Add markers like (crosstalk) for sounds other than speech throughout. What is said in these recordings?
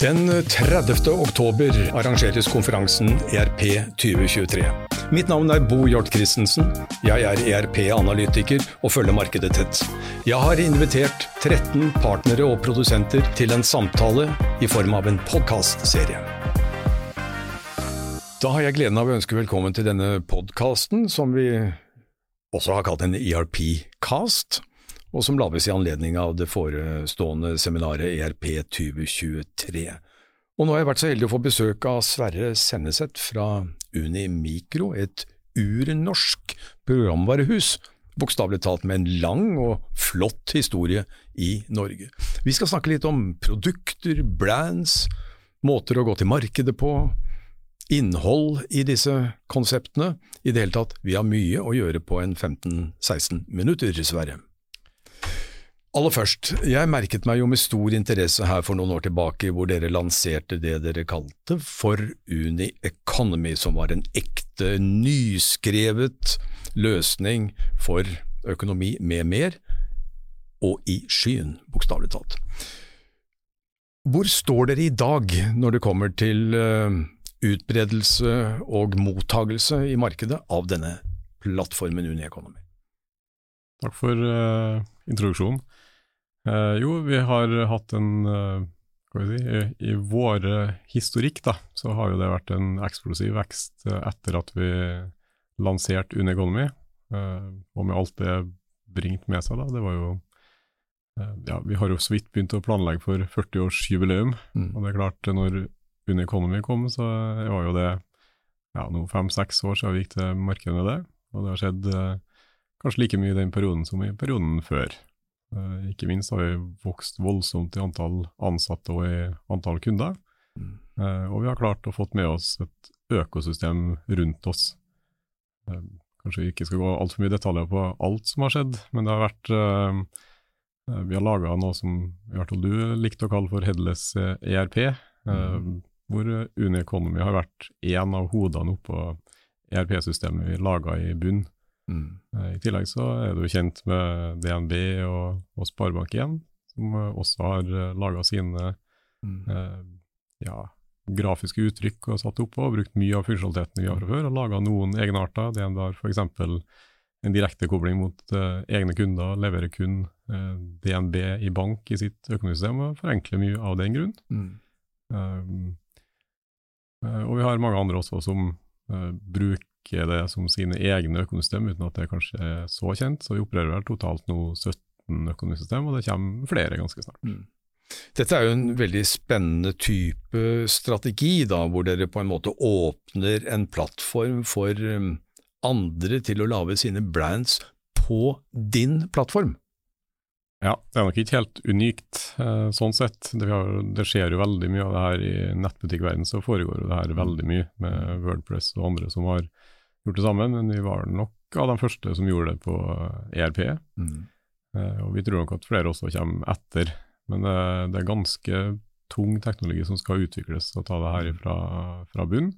Den 30. oktober arrangeres konferansen ERP 2023. Mitt navn er Bo Hjort Christensen. Jeg er ERP-analytiker og følger markedet tett. Jeg har invitert 13 partnere og produsenter til en samtale i form av en podkastserie. Da har jeg gleden av å ønske velkommen til denne podkasten, som vi også har kalt en ERP-cast og som lages i anledning av det forestående seminaret ERP 2023. Og nå har jeg vært så heldig å få besøk av Sverre Senneset fra Unimikro, et urnorsk programvarehus, bokstavelig talt med en lang og flott historie i Norge. Vi skal snakke litt om produkter, brands, måter å gå til markedet på, innhold i disse konseptene. I det hele tatt, vi har mye å gjøre på en 15–16 minutter, Sverre. Aller først, jeg merket meg jo med stor interesse her for noen år tilbake hvor dere lanserte det dere kalte for Uni Economy, som var en ekte, nyskrevet løsning for økonomi med mer, og i skyen, bokstavelig talt. Hvor står dere i dag når det kommer til uh, utbredelse og mottagelse i markedet av denne plattformen Uni Economy? Takk for uh, introduksjonen. Eh, jo, vi har hatt en hva skal vi si, i, i vår historikk da, så har jo det vært en eksplosiv vekst eh, etter at vi lanserte Uneconomy, eh, og med alt det bringt med seg. da, det var jo uh, ja, Vi har jo så vidt begynt å planlegge for 40-årsjubileum, mm. og det er klart, når Uneconomy kom, så var jo det ja, nå fem-seks år siden vi gikk til markedet med det, og det har skjedd kanskje like mye i den perioden som i perioden før. Eh, ikke minst har vi vokst voldsomt i antall ansatte og i antall kunder. Mm. Eh, og vi har klart å fått med oss et økosystem rundt oss. Eh, kanskje vi ikke skal gå altfor mye detaljer på alt som har skjedd, men det har vært Vi har laga noe som i hvert fall du likte å kalle for Headless ERP, mm. hvor Uneconomy har vært én av hodene oppå ERP-systemet vi laga i bunn. Mm. I tillegg så er du kjent med DNB og, og Sparebank1, som også har eh, laga sine mm. eh, ja, grafiske uttrykk og satt opp og brukt mye av funksjonaliteten vi har fra før, og laga noen egenarter. DNB har f.eks. en direktekobling mot eh, egne kunder, leverer kun eh, DNB i bank i sitt økonomisystem, og forenkler mye av den grunn. Mm. Um, og vi har mange andre også som bruker bruker det som sine egne økonomisystem, uten at det kanskje er så kjent. Så vi opererer vel totalt nå 17 økonomisystem, og det kommer flere ganske snart. Mm. Dette er jo en veldig spennende type strategi, da, hvor dere på en måte åpner en plattform for um, andre til å lage sine brands på din plattform. Ja, det er nok ikke helt unikt eh, sånn sett. Det, har, det, skjer jo veldig mye av det her i nettbutikkverdenen, så foregår det her veldig mye med Wordpress og andre som har gjort det sammen, men vi var nok av de første som gjorde det på ERP. Mm. Eh, og vi tror nok at flere også kommer etter. Men det, det, er ganske tung teknologi som skal utvikles og ta det her mm. fra, fra bunn.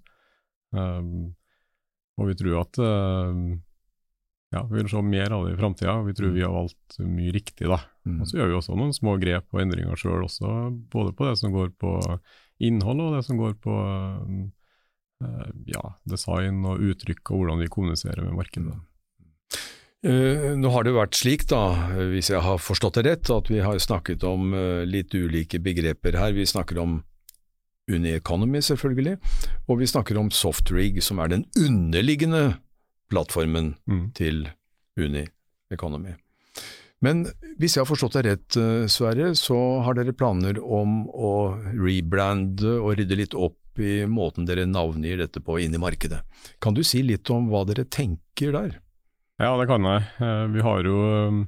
Um, og vi tror at um, ja, vi vil se mer av det i framtida. Vi tror vi har valgt mye riktig. da. Mm. Og Så gjør vi også noen små grep og endringer sjøl også, både på det som går på innhold og det som går på um, Eh, ja, design og uttrykk og hvordan vi kommuniserer med markedet. Uh, nå har det vært slik, da, hvis jeg har forstått det rett, at vi har snakket om uh, litt ulike begreper her. Vi snakker om Unieconomy, selvfølgelig, og vi snakker om Softrig, som er den underliggende plattformen mm. til Unieconomy. Men hvis jeg har forstått deg rett, Sverre, så har dere planer om å rebrande og rydde litt opp i måten dere navngir dette på inn i markedet. Kan du si litt om hva dere tenker der? Ja, det kan jeg. Eh, vi har jo um,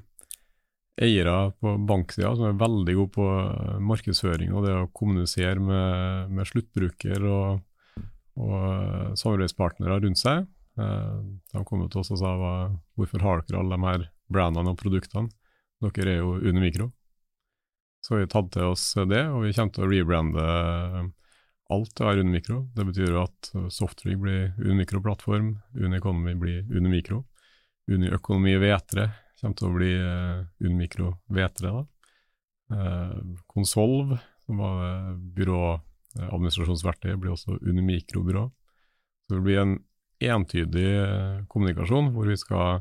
eiere på banksida som er veldig gode på uh, markedsføring og det å kommunisere med, med sluttbruker og, og uh, samarbeidspartnere rundt seg. De kom til oss og sa hvorfor har dere alle de her brandene og produktene? Dere er jo under mikro. Så vi har tatt til oss det, og vi kommer til å rebrande alt er Unimikro. Det betyr at Softrig blir Unimikro-plattform, Uneconomy blir Unimikro. Uniøkonomi V3 kommer til å bli uh, Unimikro V3. Uh, Konsolv, som var byråadministrasjonsverktøy, blir også Unimikrobyrå. Så det blir en entydig kommunikasjon hvor vi skal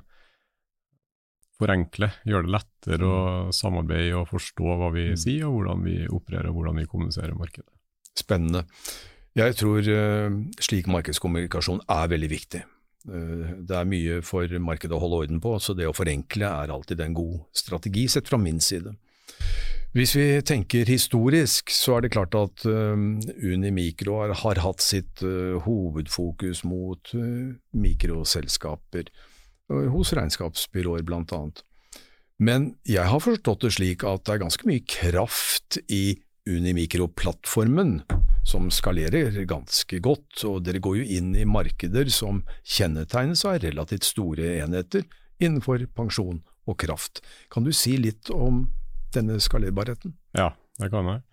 forenkle, gjøre det lettere å samarbeide og forstå hva vi mm. sier, og hvordan vi opererer og hvordan vi kommuniserer markedet. Spennende. Jeg tror uh, slik markedskommunikasjon er veldig viktig. Uh, det er mye for markedet å holde orden på, så det å forenkle er alltid en god strategi, sett fra min side. Hvis vi tenker historisk, så er det klart at uh, Unimikro har, hatt sitt hovedfokus mot mikroselskaper hos regnskapsbyråer blant annet. Men jeg har forstått det slik at det er ganske mye kraft i Unimikro-plattformen, som skalerer ganske godt, og dere går jo inn i markeder som kjennetegnes av relativt store enheter innenfor pensjon og kraft. Kan du si litt om denne skalerbarheten? Ja, det kan jeg.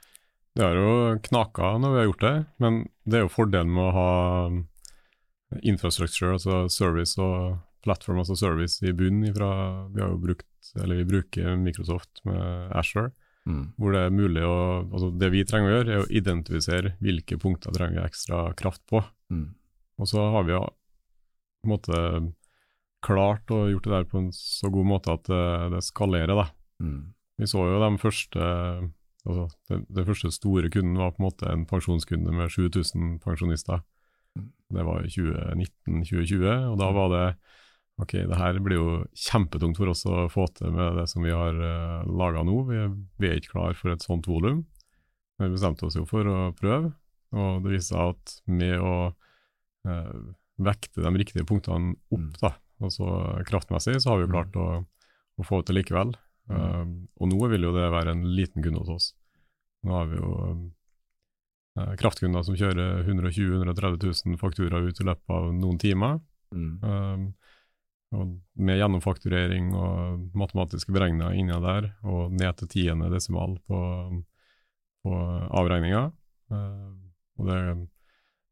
Det har jo knaka når vi har gjort det, men det er jo fordelen med å ha infrastructure, altså service og platform altså service i bunn ifra Vi har jo brukt, eller vi bruker Microsoft med Asher, mm. hvor det er mulig å altså Det vi trenger å gjøre, er å identifisere hvilke punkter trenger vi ekstra kraft på. Mm. Og så har vi på en måte klart å gjort det der på en så god måte at det, det skalerer, da. Mm. Vi så jo de første altså den, den, første store kunden var på en måte en pensjonskunde med 7000 pensjonister. Mm. Det var i 2019-2020, og da var det ok, det her blir jo kjempetungt for oss å få til med det som vi har uh, eh, laga nå. Vi, vi, er ikke klar for et sånt volum. Men vi bestemte oss jo for å prøve, og det viste seg at med å uh, vekte de riktige punktene opp, mm. da, altså kraftmessig, så har vi jo klart å, å få til likevel. Uh, og nå vil jo det være en liten kunde hos oss. Nå har vi jo uh, kraftkunder som kjører 120 000-130 000 fakturaer ut i løpet av noen timer. Mm. Um, og med gjennomfakturering og matematiske beregninger inni der, og ned til tiende desimal på, på avregninga. Uh, og det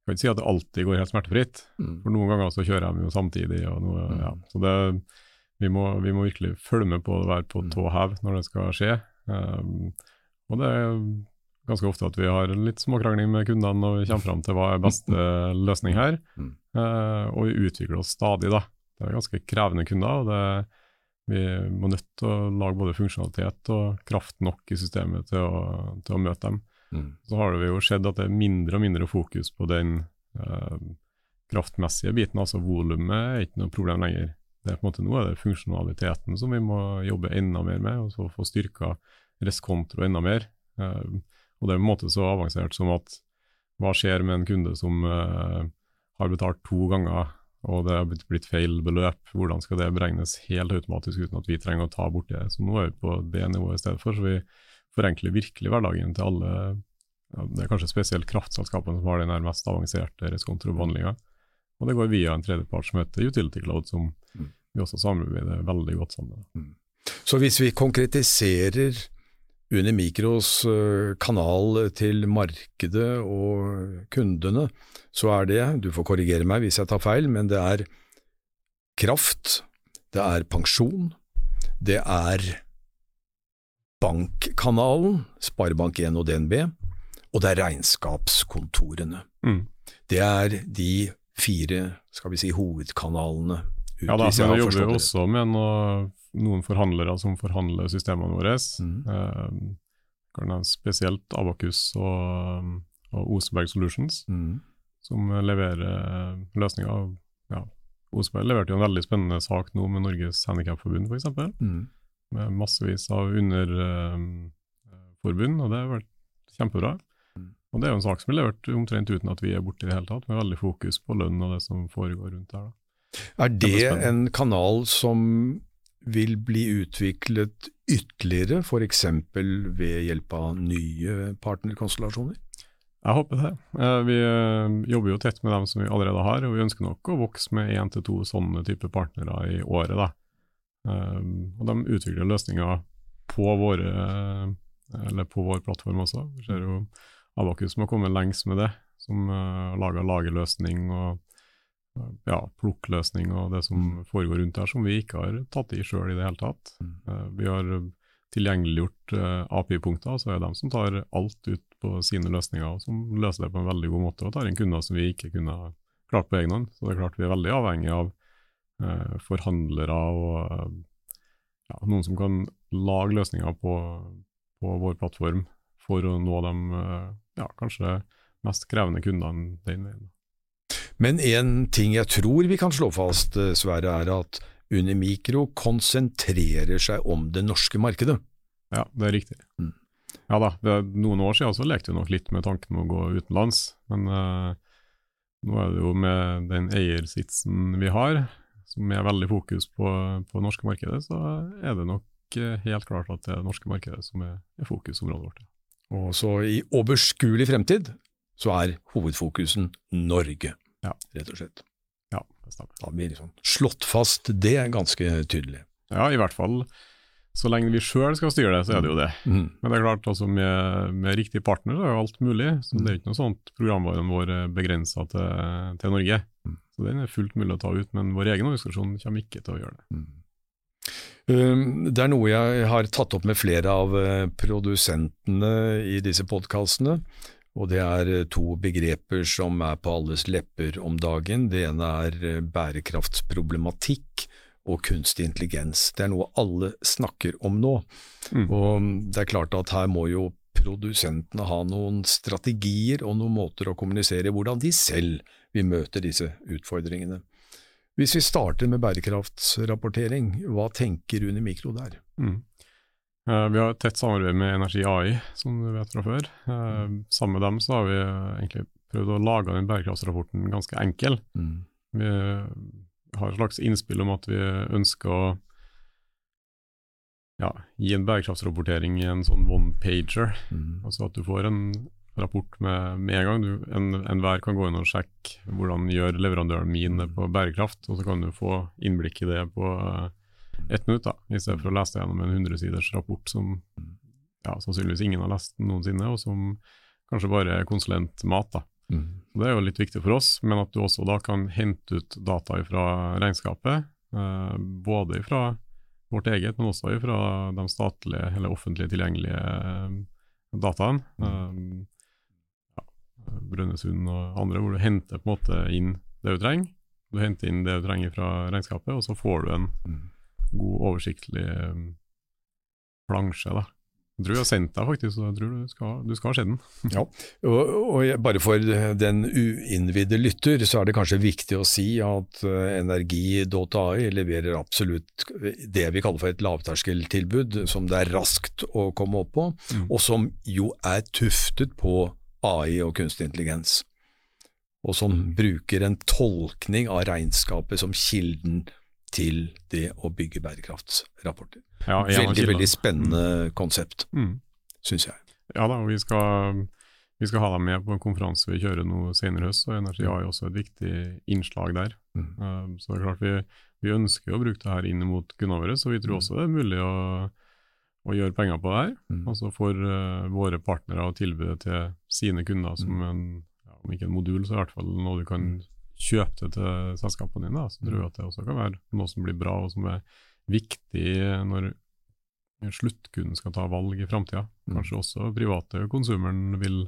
jeg kan ikke si at det alltid går helt smertefritt, mm. for noen ganger så kjører jeg jo samtidig. og noe, mm. ja. Så det, vi, må, vi, må, virkelig følge med på å være på mm. tå hev når det skal skje. Um, og det er ganske ofte at vi har en litt småkrangling med kundene når vi kommer fram til hva er beste løsning her. Uh, og vi utvikler oss stadig, da. Det er ganske krevende kunder. og det, Vi må nødt til å lage både funksjonalitet og kraft nok i systemet til å, til å møte dem. Mm. Så har det jo skjedd at det er mindre og mindre fokus på den eh, kraftmessige biten. altså Volumet er ikke noe problem lenger. Det er på en måte Nå er det funksjonaliteten som vi må jobbe enda mer med, og så få styrka reskontro enda mer. Eh, og det er på en måte så avansert som at hva skjer med en kunde som eh, har betalt to ganger og det har blitt, feil beløp. Hvordan skal det beregnes helt automatisk uten at vi trenger å ta bort det? Så nå er vi på det nivået i stedet for, så vi forenkler virkelig hverdagen til alle. Ja, det er kanskje spesielt kraftselskapene som har den mest avanserte reskontrobehandlinga. Og det går via en tredjepart som heter Utility Cloud, som mm. vi også samarbeider veldig godt sammen med. Mm. Så hvis vi konkretiserer Unimikros eh, kanal til markedet og kundene, så er det, du får korrigere meg hvis jeg tar feil, men det er kraft, det er pensjon, det er bankkanalen, Sparebank1 og DNB, og det er regnskapskontorene. Mm. Det er de fire skal vi si, hovedkanalene. ja da, men vi jobber jo også med noe noen forhandlere som forhandler systemene våre. Mm. Eh, spesielt Abakus og, og Oseberg Solutions, mm. som leverer løsninger. Ja, Oseberg leverte jo en veldig spennende sak nå med Norges Handikapforbund, f.eks. Mm. Med massevis av underforbund, eh, og det har vært kjempebra. Mm. Og Det er jo en sak som blir levert omtrent uten at vi er borte i det hele tatt, med veldig fokus på lønn og det som foregår rundt der. Da. Er det en kanal som vil bli utviklet ytterligere, f.eks. ved hjelp av nye partnerkonstellasjoner? Jeg håper det. Eh, vi eh, jobber jo tett med dem som vi allerede har, og vi ønsker nok å vokse med én til to sånne type partnere i året. da. Eh, og de utvikler løsninger på, våre, på vår plattform også. Vi ser jo Abakus som har kommet lengst med det, som laga lagerløsning og ja, plukkløsning og det som mm. foregår rundt her, som vi ikke har tatt i sjøl i det hele tatt. Mm. Uh, vi har tilgjengeliggjort uh, API-punkter, så er det dem som tar alt ut på sine løsninger, og som løser det på en veldig god måte, og tar inn kunder som vi ikke kunne klart på egen hånd. Så det er klart vi er veldig avhengig av eh, forhandlere og eh, ja, noen som kan lage løsninger på, på, vår plattform for å nå de eh, ja, kanskje mest krevende kundene den veien. Men en ting jeg tror vi kan slå fast, eh, Sverre, er at Unimikro konsentrerer seg om det norske markedet. Ja, det er riktig. Mm. Ja da, det, noen år siden så lekte vi nok litt med tanken om å gå utenlands, men uh, nå er det jo med den eiersitsen vi har, som er veldig fokus på, på det norske markedet, så er det nok uh, helt klart at det er det norske markedet som er, er fokusområdet vårt. Og så i overskuelig fremtid så er hovedfokusen Norge, ja. rett og slett. Ja, det stemmer. Da blir vi liksom slått fast det ganske tydelig. Ja, i hvert fall så lenge vi sjøl skal styre det, så er det jo det. Mm. Men det er klart, altså med, med riktig partner så er jo alt mulig. så Det er ikke noe sånt programvaren vår er begrensa til, til, Norge. Mm. Så Den er fullt mulig å ta ut, men vår egen organisasjon kommer ikke til å gjøre det. Mm. Um, det er noe jeg har tatt opp med flere av eh, produsentene i disse podkastene. Og det er eh, to begreper som er på alles lepper om dagen. Det ene er eh, bærekraftsproblematikk og kunstig intelligens. Det er noe alle snakker om nå. Mm. Og det er klart at her må jo produsentene ha noen strategier og noen måter å kommunisere hvordan de selv vil møte disse utfordringene. Hvis vi starter med bærekraftsrapportering, hva tenker Unimikro der? Mm. Uh, vi har et tett samarbeid med Energi AI, som du vet fra før. Uh, sammen med dem så har vi egentlig prøvd å lage den bærekraftsrapporten ganske enkel. Mm. Vi har et slags innspill om at vi ønsker å ja, gi en bærekraftsrapportering i en sånn one-pager. Mm. Altså at du får en rapport med, med en gang. Enhver en, en kan gå inn og sjekke hvordan gjør leverandøren min det på bærekraft, og så kan du få innblikk i det på uh, ett minutt, da, i stedet for å lese det gjennom en 100-siders rapport som ja, sannsynligvis ingen har lest noensinne, og som kanskje bare er konsulentmat. da. Mm. Det er jo litt viktig for oss, men at du også da kan hente ut data fra regnskapet. Eh, både fra vårt eget, men også fra de statlige eller offentlig tilgjengelige eh, dataene. Mm. Eh, ja, Brønnøysund og andre, hvor du henter på en måte inn det du trenger. Du henter inn det du trenger fra regnskapet, og så får du en mm. God, oversiktlig eh, plansje da, jeg tror jeg har sendt deg, faktisk, så jeg tror du skal, du skal se den. ja, og, og, Bare for den uinnvidde lytter, så er det kanskje viktig å si at eh, Energi.ai leverer absolutt det vi kaller for et lavterskeltilbud, som det er raskt å komme opp på, mm. og som jo er tuftet på AI og kunstig intelligens. Og som bruker en tolkning av regnskapet som kilden til det å bygge bærekraftsrapporter. Ja, veldig, veldig spennende mm. konsept, mm. syns jeg. Ja da, og vi skal, vi skal, ha dem med på en konferanse vi kjører nå senere i høst, og Energi har jo også et viktig innslag der. Mm. Uh, så det er klart vi, vi, ønsker å bruke det her inn mot kundene våre, så vi tror mm. også det er mulig å, å gjøre penger på det her. Mm. Altså for uh, våre partnere å tilby det til sine kunder som mm. en, ja, om ikke en modul, så i hvert fall noe du kan kjøpe det til selskapene dine. Så tror jeg at det også kan være noe som blir bra, og som er viktig når sluttkunden skal ta valg i framtida. Mm. Kanskje også private konsumeren vil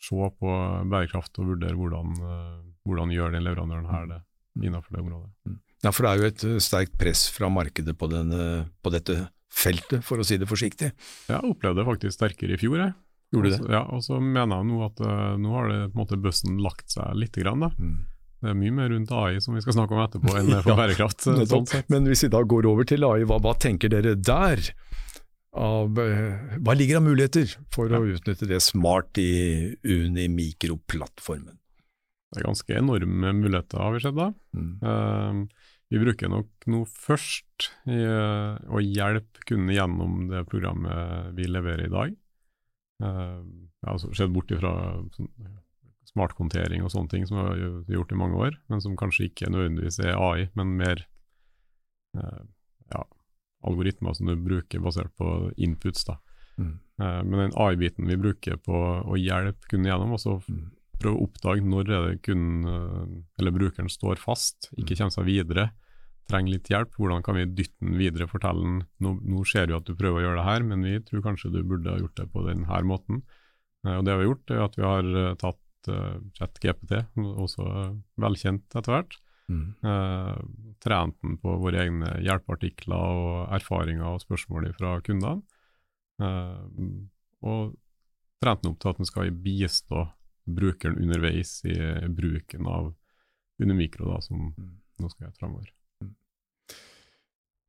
se på bærekraft og vurdere hvordan, eh, hvordan gjør den leverandøren her det mm. innenfor det området. Mm. Ja, for det er jo et eh, sterkt press fra markedet på, denne, på dette feltet, for å si det forsiktig. Jeg opplevde det faktisk sterkere i fjor. Jeg. Gjorde det? Ja, og så mener jeg nå at nå har det på en måte bøssen lagt seg litt. Grann, da. Mm. Det er mye mer rundt AI som vi skal snakke om etterpå enn for (laughs) ja, bærekraft. Sånn Men hvis vi da går over til AI, hva, hva tenker dere der? Av, eh, hva ligger av muligheter for ja. å utnytte det smart i Unimikro-plattformen? Det er ganske enorme muligheter, har vi sett da. Mm. Uh, vi bruker nok nå først i, uh, å hjelpe kundene gjennom det programmet vi leverer i dag. Uh, jeg har altså sett bort ifra sånn, smartkontering og sånne ting som vi har gjort i mange år, men som kanskje ikke nødvendigvis er AI, men mer eh, ja, algoritmer som du bruker basert på inputs. da. Mm. Eh, men den AI-biten vi bruker på å hjelpe kunden gjennom, og så mm. prøve å oppdage når er det kunden eh, eller brukeren står fast, ikke mm. kommer seg videre, trenger litt hjelp. Hvordan kan vi dytte den videre, fortelle den nå, nå ser vi at du prøver å gjøre det her, men vi tror kanskje du burde ha gjort det på denne måten. Eh, og Det vi har gjort, er at vi har eh, tatt ChatGPT, også velkjent etter hvert, mm. uh, trent den på våre egne hjelpeartikler og erfaringer og spørsmål fra kundene. Uh, og trent den opp til at den skal bistå brukeren underveis i bruken av Unimikro, da, som mm. nå skal gjøre framover. Mm.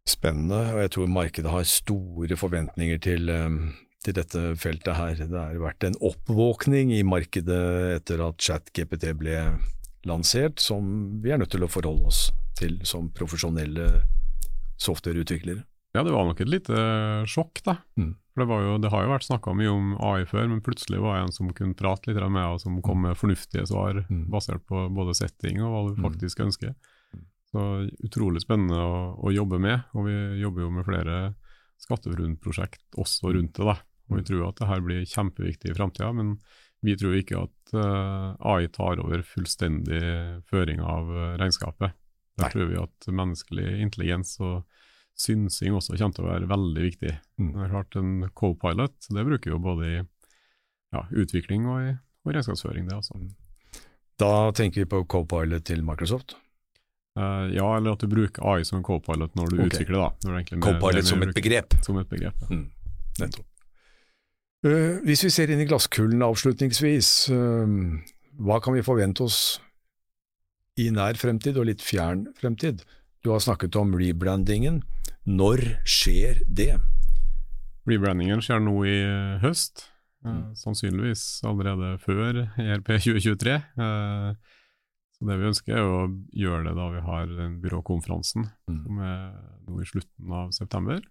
Spennende, og jeg tror markedet har store forventninger til um til dette feltet her. Det har vært en oppvåkning i markedet etter at ChatGPT ble lansert, som vi er nødt til å forholde oss til som profesjonelle softwareutviklere. Ja, det var nok et lite sjokk, da. Mm. For det, jo, det, har jo vært snakka mye om AI før, men plutselig var det en som kunne prate litt med og som kom med fornuftige svar mm. basert på både setting og hva du mm. faktisk mm. ønsker. Så utrolig spennende å, å, jobbe med, og vi jobber jo med flere SkatteFUNN-prosjekt også rundt det. da. Og vi tror at det her blir kjempeviktig i framtida, men vi tror ikke at uh, AI tar over fullstendig føring av uh, regnskapet. Der Nei. tror vi at menneskelig intelligens og synsing også kommer til å være veldig viktig. Mm. Det er klart En co-pilot det bruker vi både i ja, utvikling og i og regnskapsføring. det altså. Da tenker vi på co-pilot til Microsoft? Uh, ja, eller at du bruker AI som co-pilot når du okay. utvikler. da. Co-pilot som et begrep? Som et begrep, ja. Mm. Nettopp. Uh, hvis vi ser inn i glasskulen avslutningsvis, uh, hva kan vi forvente oss i nær fremtid og litt fjern fremtid? Du har snakket om rebrandingen. Når skjer det? Rebrandingen skjer nå i høst, uh, sannsynligvis allerede før ERP 2023. så det vi ønsker er å gjøre det da vi har den byråkonferansen, mm. som er nå i slutten av september.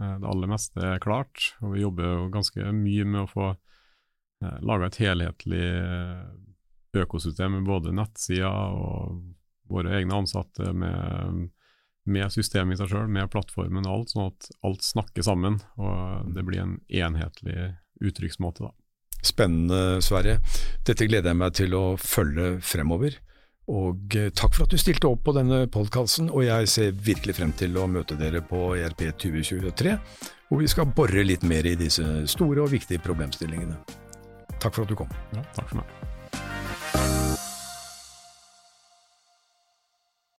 Eh, det aller meste er klart, og vi jobber jo ganske mye med å få eh, laga et helhetlig eh, økosystem med både nettsider og våre egne ansatte, med, med systemet i seg sjøl, med plattformen og alt, sånn at alt snakker sammen og det blir en enhetlig uttrykksmåte. da. Spennende, Sverre. Dette gleder jeg meg til å følge fremover. Og eh, takk for at du stilte opp på denne podkasten, og jeg ser virkelig frem til å møte dere på ERP 2023, hvor vi skal bore litt mer i disse store og viktige problemstillingene. Takk for at du kom. Ja, takk for meg.